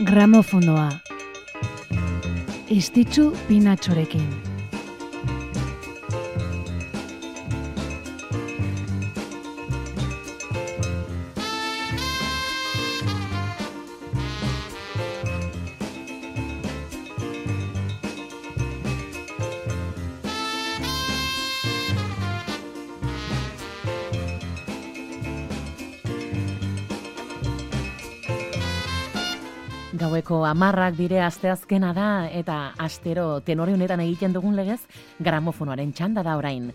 Gramofonoa. Estitzu pinatxorekin. Gaueko amarrak dire asteazkena da eta astero tenore honetan egiten dugun legez gramofonoaren txanda da orain.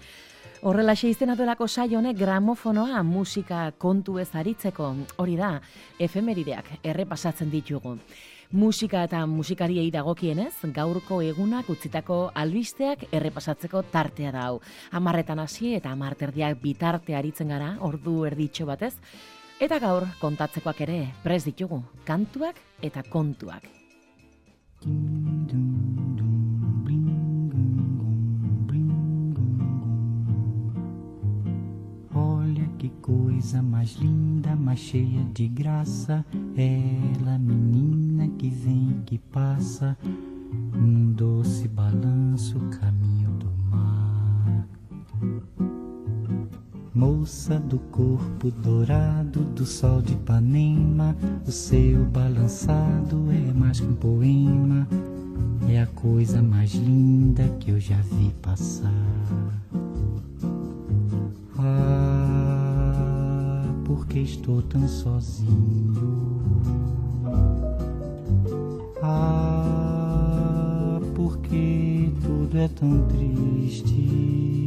Horrela izena duelako saio honek gramofonoa musika kontu ez aritzeko hori da efemerideak errepasatzen ditugu. Musika eta musikariei dagokienez, gaurko egunak utzitako albisteak errepasatzeko tartea da hau. Amarretan hasi eta amarterdiak bitarte aritzen gara, ordu erditxo batez, Eta gaur kontatzekoak ere prez ditugu, kantuak eta kontuak. Olha que coisa mais linda, mais cheia de graça. Ela, menina que vem que passa, num doce balanço, caminho do mar. Moça do corpo dourado do sol de Ipanema, o seu balançado é mais que um poema, é a coisa mais linda que eu já vi passar. Ah, porque estou tão sozinho? Ah, porque tudo é tão triste?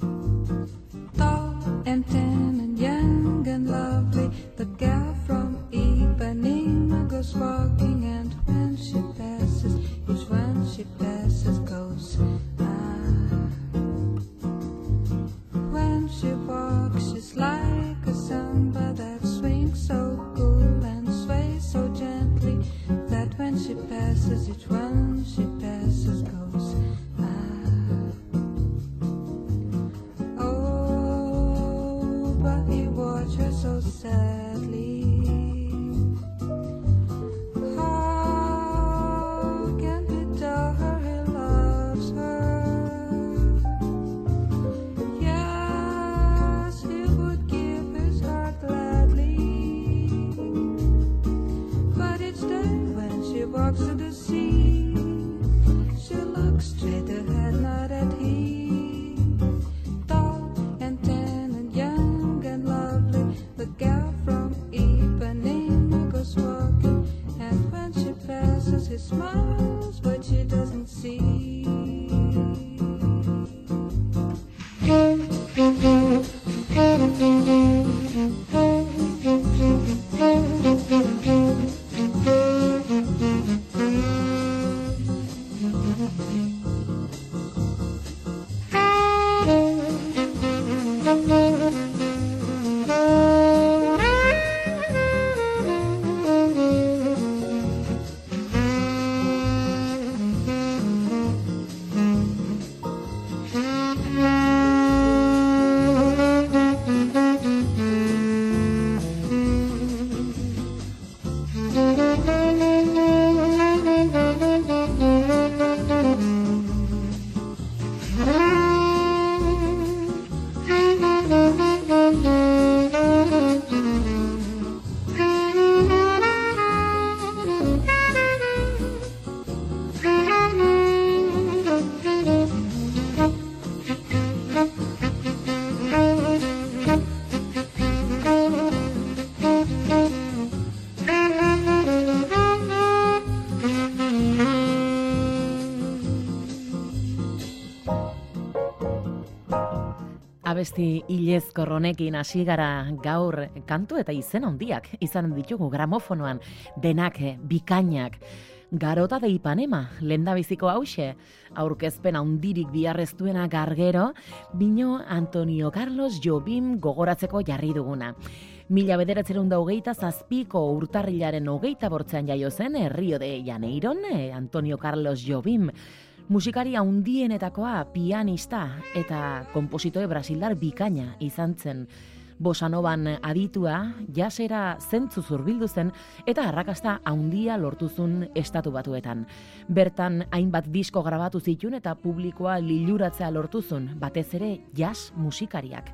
Abesti ilezkor honekin hasi gara gaur kantu eta izen handiak izan ditugu gramofonoan denak bikainak. Garota de Ipanema, lenda biziko hause, aurkezpen handirik biarreztuena gargero, bino Antonio Carlos Jobim gogoratzeko jarri duguna. Mila bederatzerun da hogeita zazpiko urtarrilaren hogeita bortzean jaio zen, Rio de Janeiron, Antonio Carlos Jobim, Musikari handienetakoa pianista eta kompositore brasildar bikaina izan zen. Bosanoban aditua, jasera zentzu zurbildu zen eta arrakasta handia lortuzun estatu batuetan. Bertan hainbat disko grabatu zitun eta publikoa liluratzea lortuzun, batez ere jazz musikariak.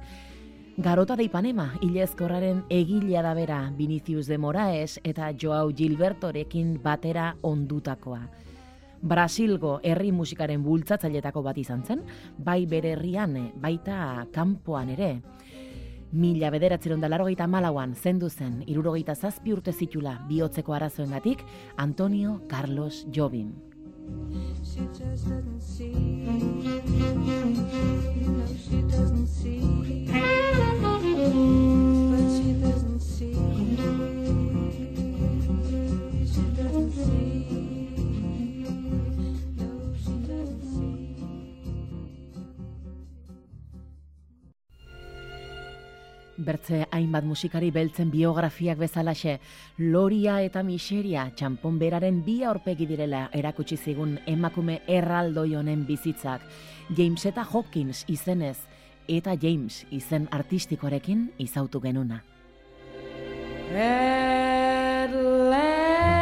Garota de Ipanema, Ilezkorraren egilea da bera, Vinicius de Moraes eta Joao Gilbertorekin batera ondutakoa. Brasilgo herri musikaren bultzatzailetako bat izan zen, bai bere herrian, baita kanpoan ere. Mila bederatzeron da larogeita malauan zendu zen, irurogeita zazpi urte zitula bihotzeko arazoengatik Antonio Carlos Jobim. She Bertze hainbat musikari beltzen biografiak bezalaxe, Loria eta Miseria txampon beraren bi aurpegi direla erakutsi zigun emakume erraldoi honen bizitzak, James eta Hawkins izenez, eta James izen artistikorekin izautu genuna. At last,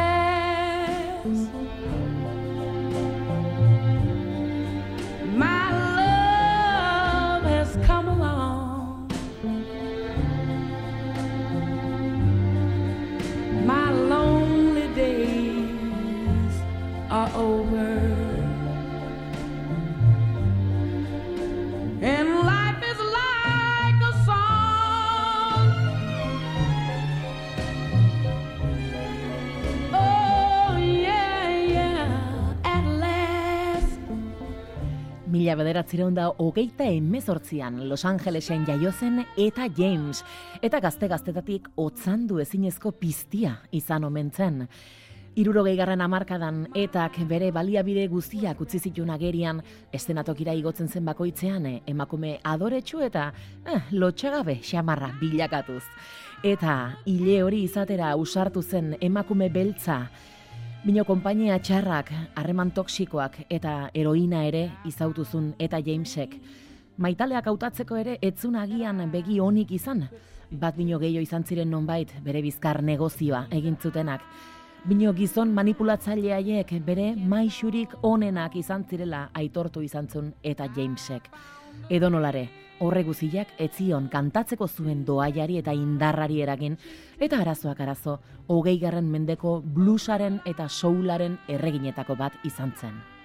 Mila bederatzireun da hogeita emezortzian Los Angelesen jaio zen eta James, eta gazte-gaztetatik otzandu ezinezko piztia izan omen zen. Irurogei garren amarkadan etak bere baliabide guztiak utzi zituen agerian, estenatokira igotzen zen bakoitzean eh, emakume adoretsu eta eh, lotxagabe xamarra bilakatuz. Eta hile hori izatera usartu zen emakume beltza, Bino konpainia txarrak, harreman toksikoak eta heroina ere izautuzun eta Jamesek. Maitaleak hautatzeko ere etzun agian begi onik izan. Bat bino gehiago izan ziren nonbait bere bizkar negozioa egin zutenak. Bino gizon manipulatzaile haiek bere maixurik onenak izan zirela aitortu izan zuen eta Jamesek. Edo nolare, horre guziak etzion kantatzeko zuen doaiari eta indarrari eragin, eta arazoak arazo, hogei garren mendeko bluesaren eta soularen erreginetako bat izan zen.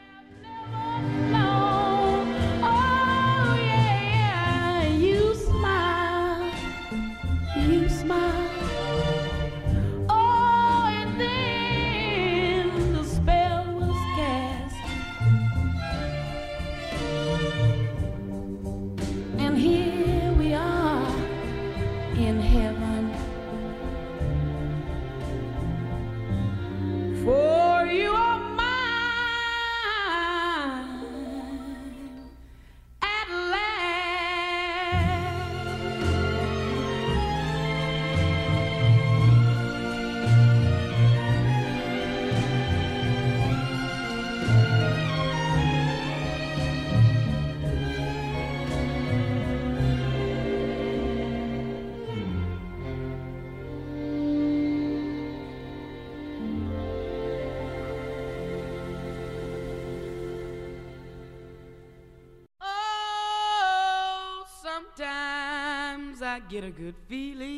I get a good feeling,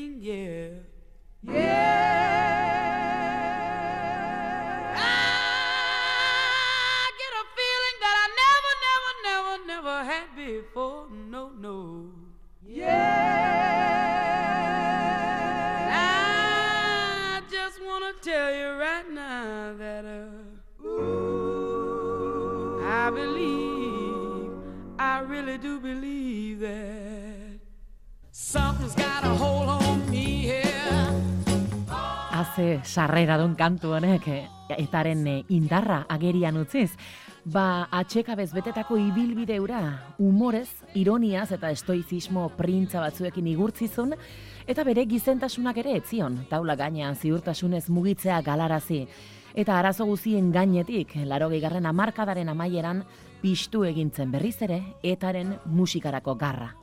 Sarrera duen kantu honek eh, etaren eh, indarra agerian utziz. Ba, atxekabez betetako ibilbideura, humorez, ironiaz eta estoizismo printza batzuekin igurtzizun, eta bere gizentasunak ere etzion, taula gainean ziurtasunez mugitzea galarazi. Eta arazo guzien gainetik, laro garren amarkadaren amaieran, piztu egintzen berriz ere, etaren musikarako garra.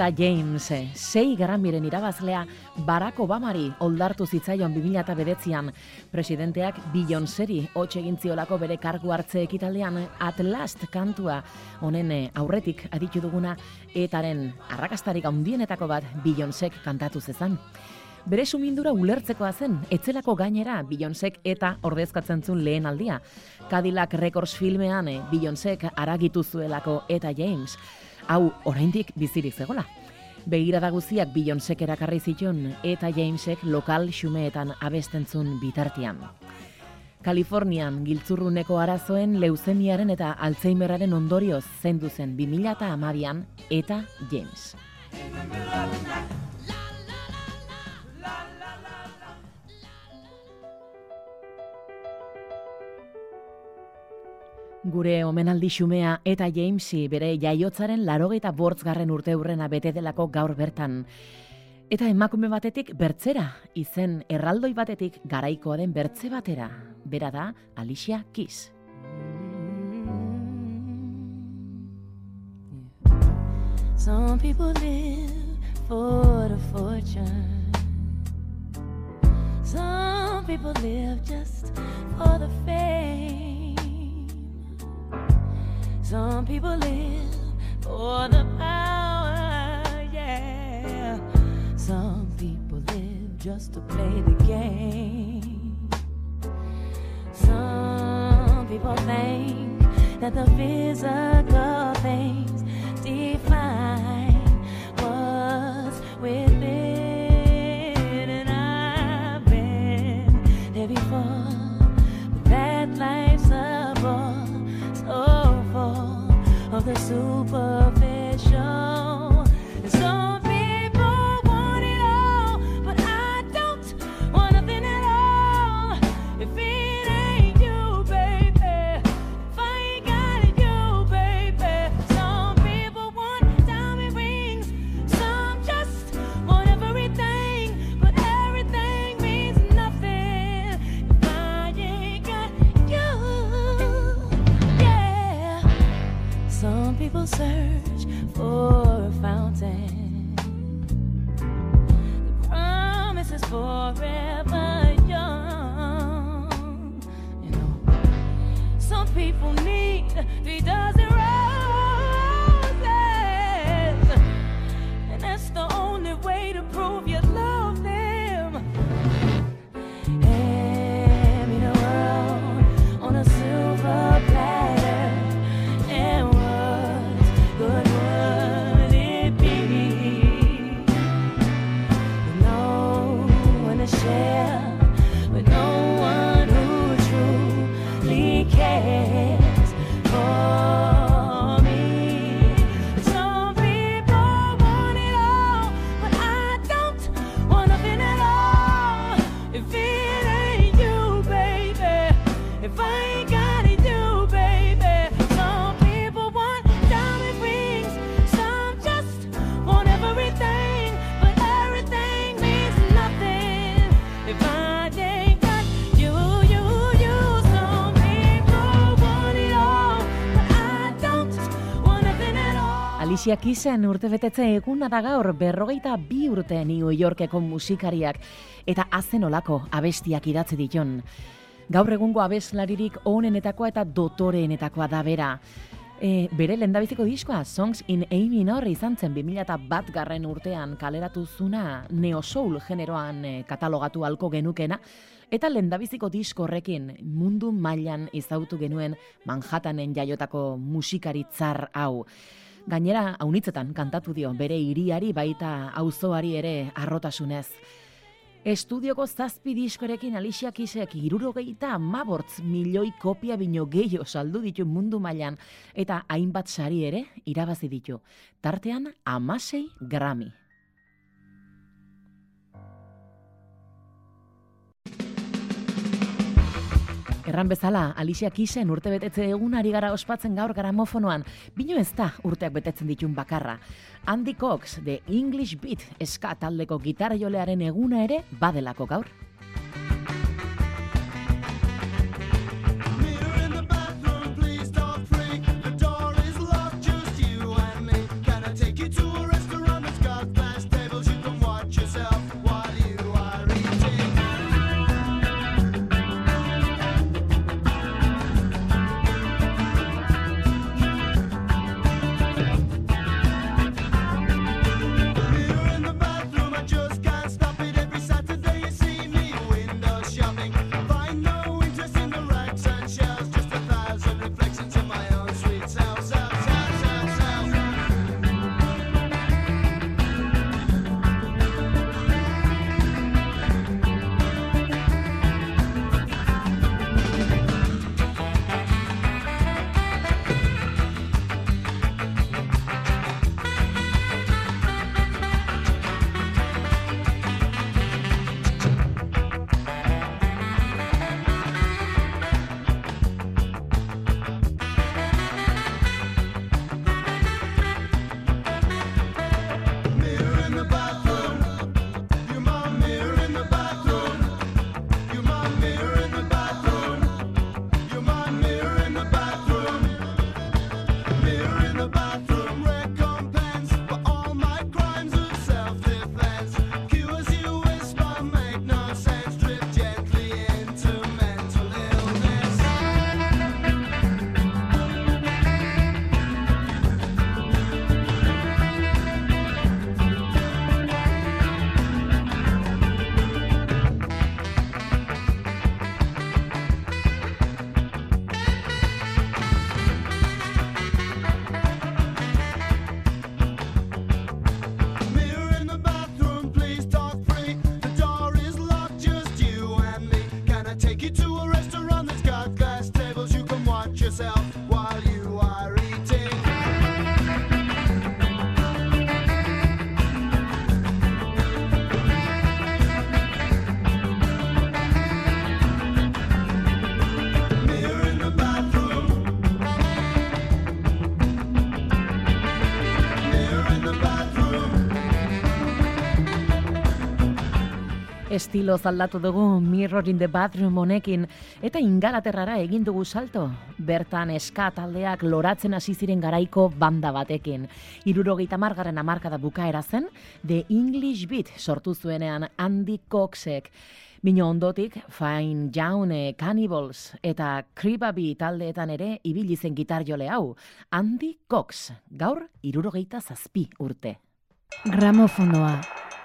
Eta James, sei gramiren irabazlea Barack Obamari oldartu zitzaion 2009an presidenteak Beyoncéri hotx egin ziolako bere kargu hartze ekitaldean At Last kantua honen eh, aurretik aditu duguna etaren arrakastarik handienetako bat Beyoncék kantatu zezan. Bere sumindura ulertzekoa zen, etzelako gainera Beyoncék eta ordezkatzen zuen lehen aldia. Cadillac Records filmean eh, Beyoncék aragitu zuelako eta James. Hau, oraindik bizirik zegola. Begirada guziak Beyoncék erakarri zituen eta Jamesek lokal xumeetan abestentzun bitartian. Kalifornian giltzurruneko arazoen leuzemiaren eta Alzheimeraren ondorioz zendu zen 2012an eta James. Gure omenaldi xumea eta Jamesi bere jaiotzaren larogeita bortzgarren urte hurrena bete delako gaur bertan. Eta emakume batetik bertzera, izen erraldoi batetik garaikoa den bertze batera. Bera da Alicia Keys. Some people live for the fortune. Some people live just for the fame. Some people live for the power, yeah. Some people live just to play the game. Some people think that the physical things the superficial. Alicia Kisen urte betetze eguna da gaur berrogeita bi urte New Yorkeko musikariak eta azen olako abestiak idatzi diton. Gaur egungo abeslaririk onenetakoa eta dotoreenetakoa da bera. E, bere lendabiziko diskoa Songs in A minor izan zen 2000 bat garren urtean kaleratu zuna Neo Soul generoan e, katalogatu halko genukena eta lendabiziko disko horrekin mundu mailan izautu genuen Manhattanen jaiotako musikaritzar hau. Gainera, haunitzetan kantatu dio bere hiriari baita auzoari ere arrotasunez. Estudioko zazpi diskorekin Alicia Keysek irurogeita amabortz milioi kopia bino gehiago saldu ditu mundu mailan eta hainbat sari ere irabazi ditu. Tartean amasei Grammy. Erran bezala, Alicia Kisen urte betetze egun ari gara ospatzen gaur gramofonoan, bino ez da urteak betetzen ditun bakarra. Andy Cox, The English Beat, eska taldeko gitarra jolearen eguna ere badelako gaur. Estilo zaldatu dugu Mirror in the Bathroom honekin eta ingalaterrara egin dugu salto. Bertan eska taldeak loratzen hasi ziren garaiko banda batekin. Irurogeita margarren amarkada bukaera zen, The English Beat sortu zuenean Andy Coxek. Bino ondotik, Fine Jaune, Cannibals eta Cribaby taldeetan ere ibili zen gitar jole hau. Andy Cox, gaur irurogeita zazpi urte. Gramofonoa,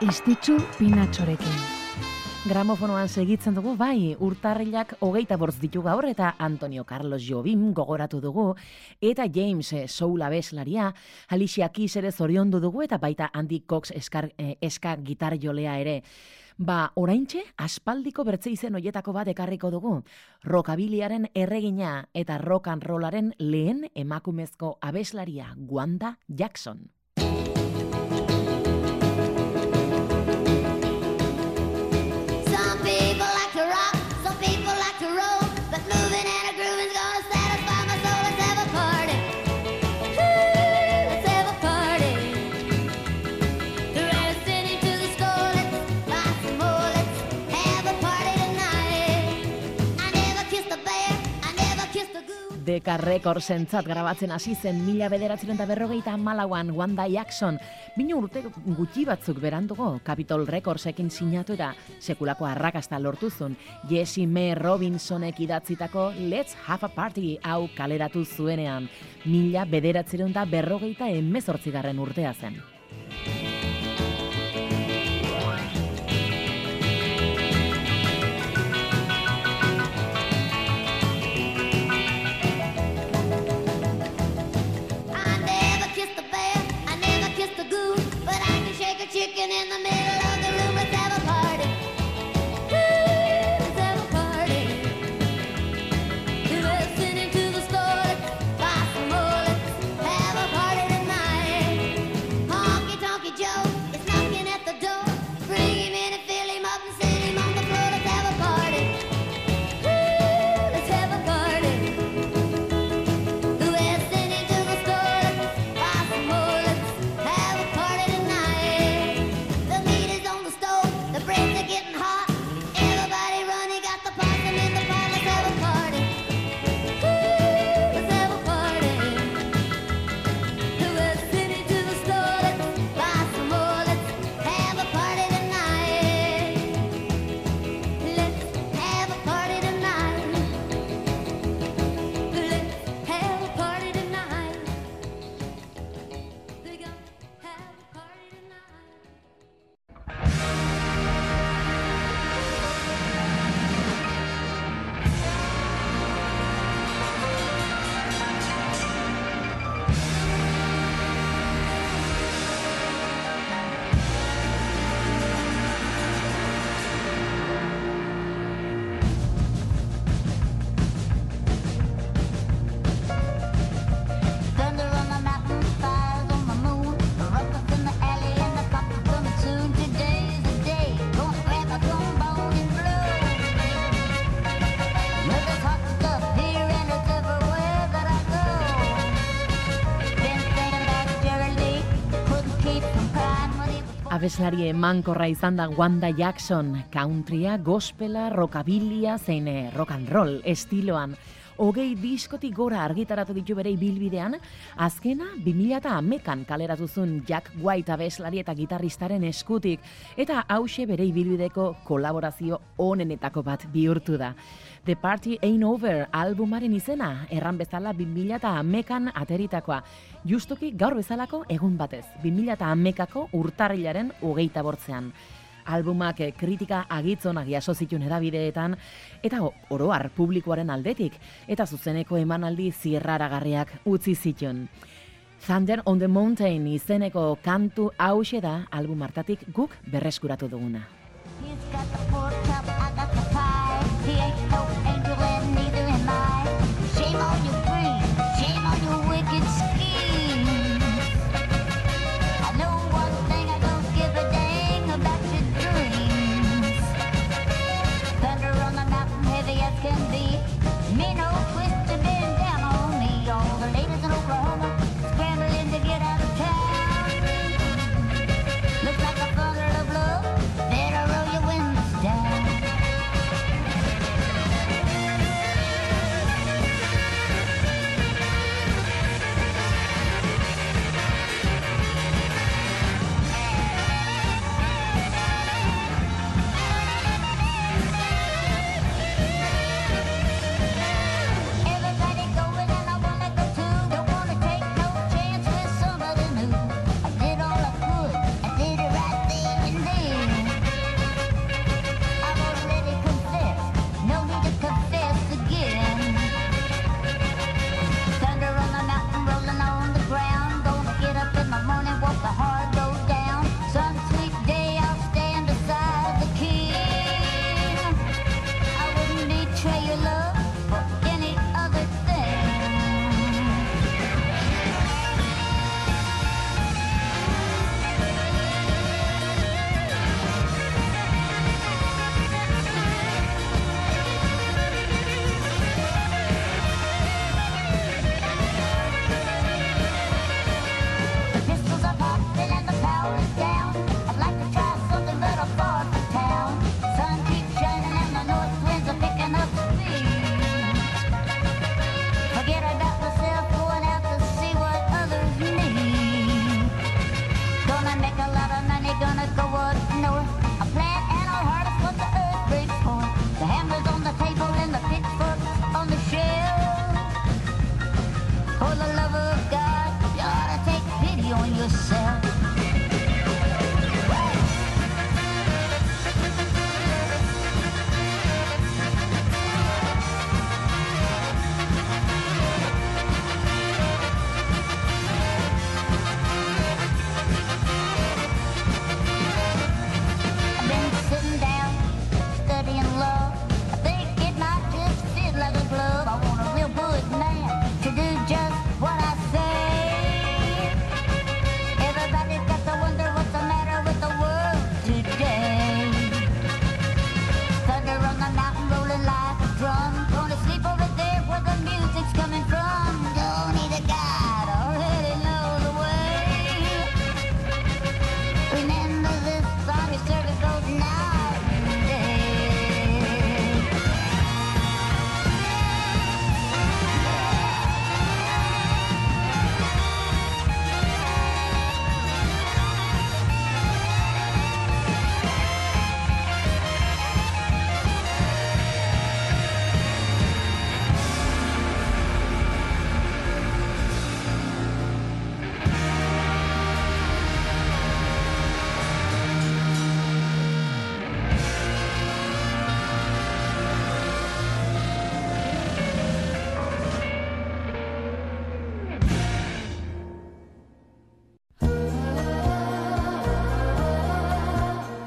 istitzu pinatxorekin. Gramofonoan segitzen dugu, bai, urtarrilak hogeita bortz ditu gaur eta Antonio Carlos Jobim gogoratu dugu, eta James eh, Soul abeslaria, Alicia Keys ere zoriondu dugu, eta baita Andy Cox eskar, eh, eska gitar jolea ere. Ba, oraintxe, aspaldiko bertze izen hoietako bat ekarriko dugu. Rockabiliaren erregina eta rock and rollaren lehen emakumezko abeslaria Wanda Jackson. Decca Records entzat grabatzen hasi zen mila bederatzen da berrogeita malauan Wanda Jackson. Bino urte gutxi batzuk berandugo, Capitol Recordsekin sinatura, sekulako arrakasta lortuzun, Jesse May Robinsonek idatzitako Let's Have a Party hau kaleratu zuenean, mila bederatzen da berrogeita emezortzigarren urtea zen. abeslari emankorra izan da Wanda Jackson, countrya, gospela, rockabilia zein eh, rock and roll estiloan. Hogei diskotik gora argitaratu ditu bere ibilbidean, azkena 2011an kaleratu zuen Jack White abeslari eta gitarristaren eskutik eta hauxe bere ibilbideko kolaborazio onenetako bat bihurtu da. The Party Ain't Over albumaren izena, erran bezala 2000 eta amekan ateritakoa. Justuki gaur bezalako egun batez, 2000 eta amekako urtarrilaren hogeita bortzean albumak kritika agitzonak jaso zituen hedabideetan eta oroar publikoaren aldetik eta zuzeneko emanaldi zirraragarriak utzi zituen. Thunder on the Mountain izeneko kantu hauxe da album hartatik guk berreskuratu duguna.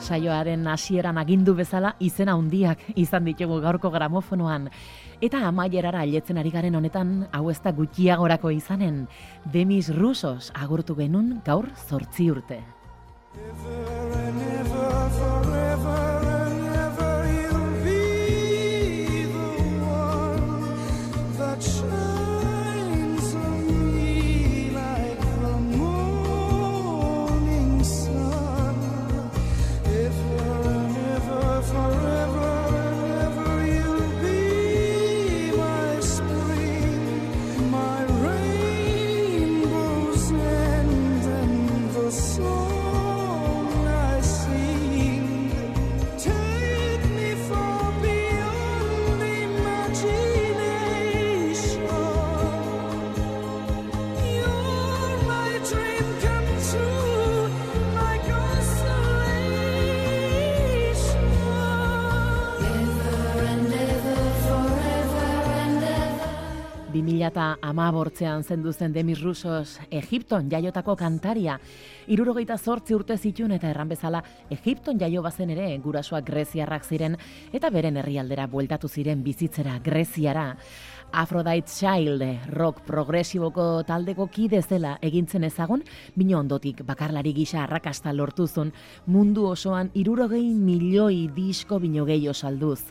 Saioaren hasieran agindu bezala izena handiak izan ditugu gaurko gramofonoan. Eta amaierara ailetzen ari garen honetan, hau ez da gutxiagorako izanen, Demis Rusos agurtu genun gaur zortzi urte. that 2000 bortzean zendu zen Demis Rusos Egipton jaiotako kantaria. Irurogeita zortzi urte zituen eta erran bezala Egipton jaio bazen ere gurasoak greziarrak ziren eta beren herrialdera bueltatu ziren bizitzera greziara. Aphrodite Child, rock progresiboko taldeko kide zela egintzen ezagun, bino ondotik bakarlari gisa arrakasta lortuzun mundu osoan irurogei milioi disko bino gehiago salduz.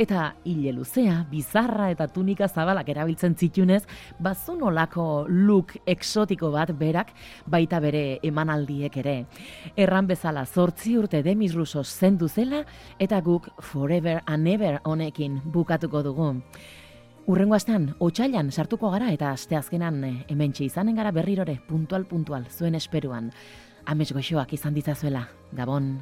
Eta hile luzea, bizarra eta tunika zabalak erabiltzen zitunez, bazun olako look exotiko bat berak, baita bere emanaldiek ere. Erran bezala zortzi urte Demis Rusos zendu zela, eta guk Forever and Ever honekin bukatuko dugu. Urrengo astean, otxailan sartuko gara eta asteazkenan hementxe izanen gara berrirore, puntual puntual, zuen esperuan. Ames goxoak izan ditzazuela, Gabon.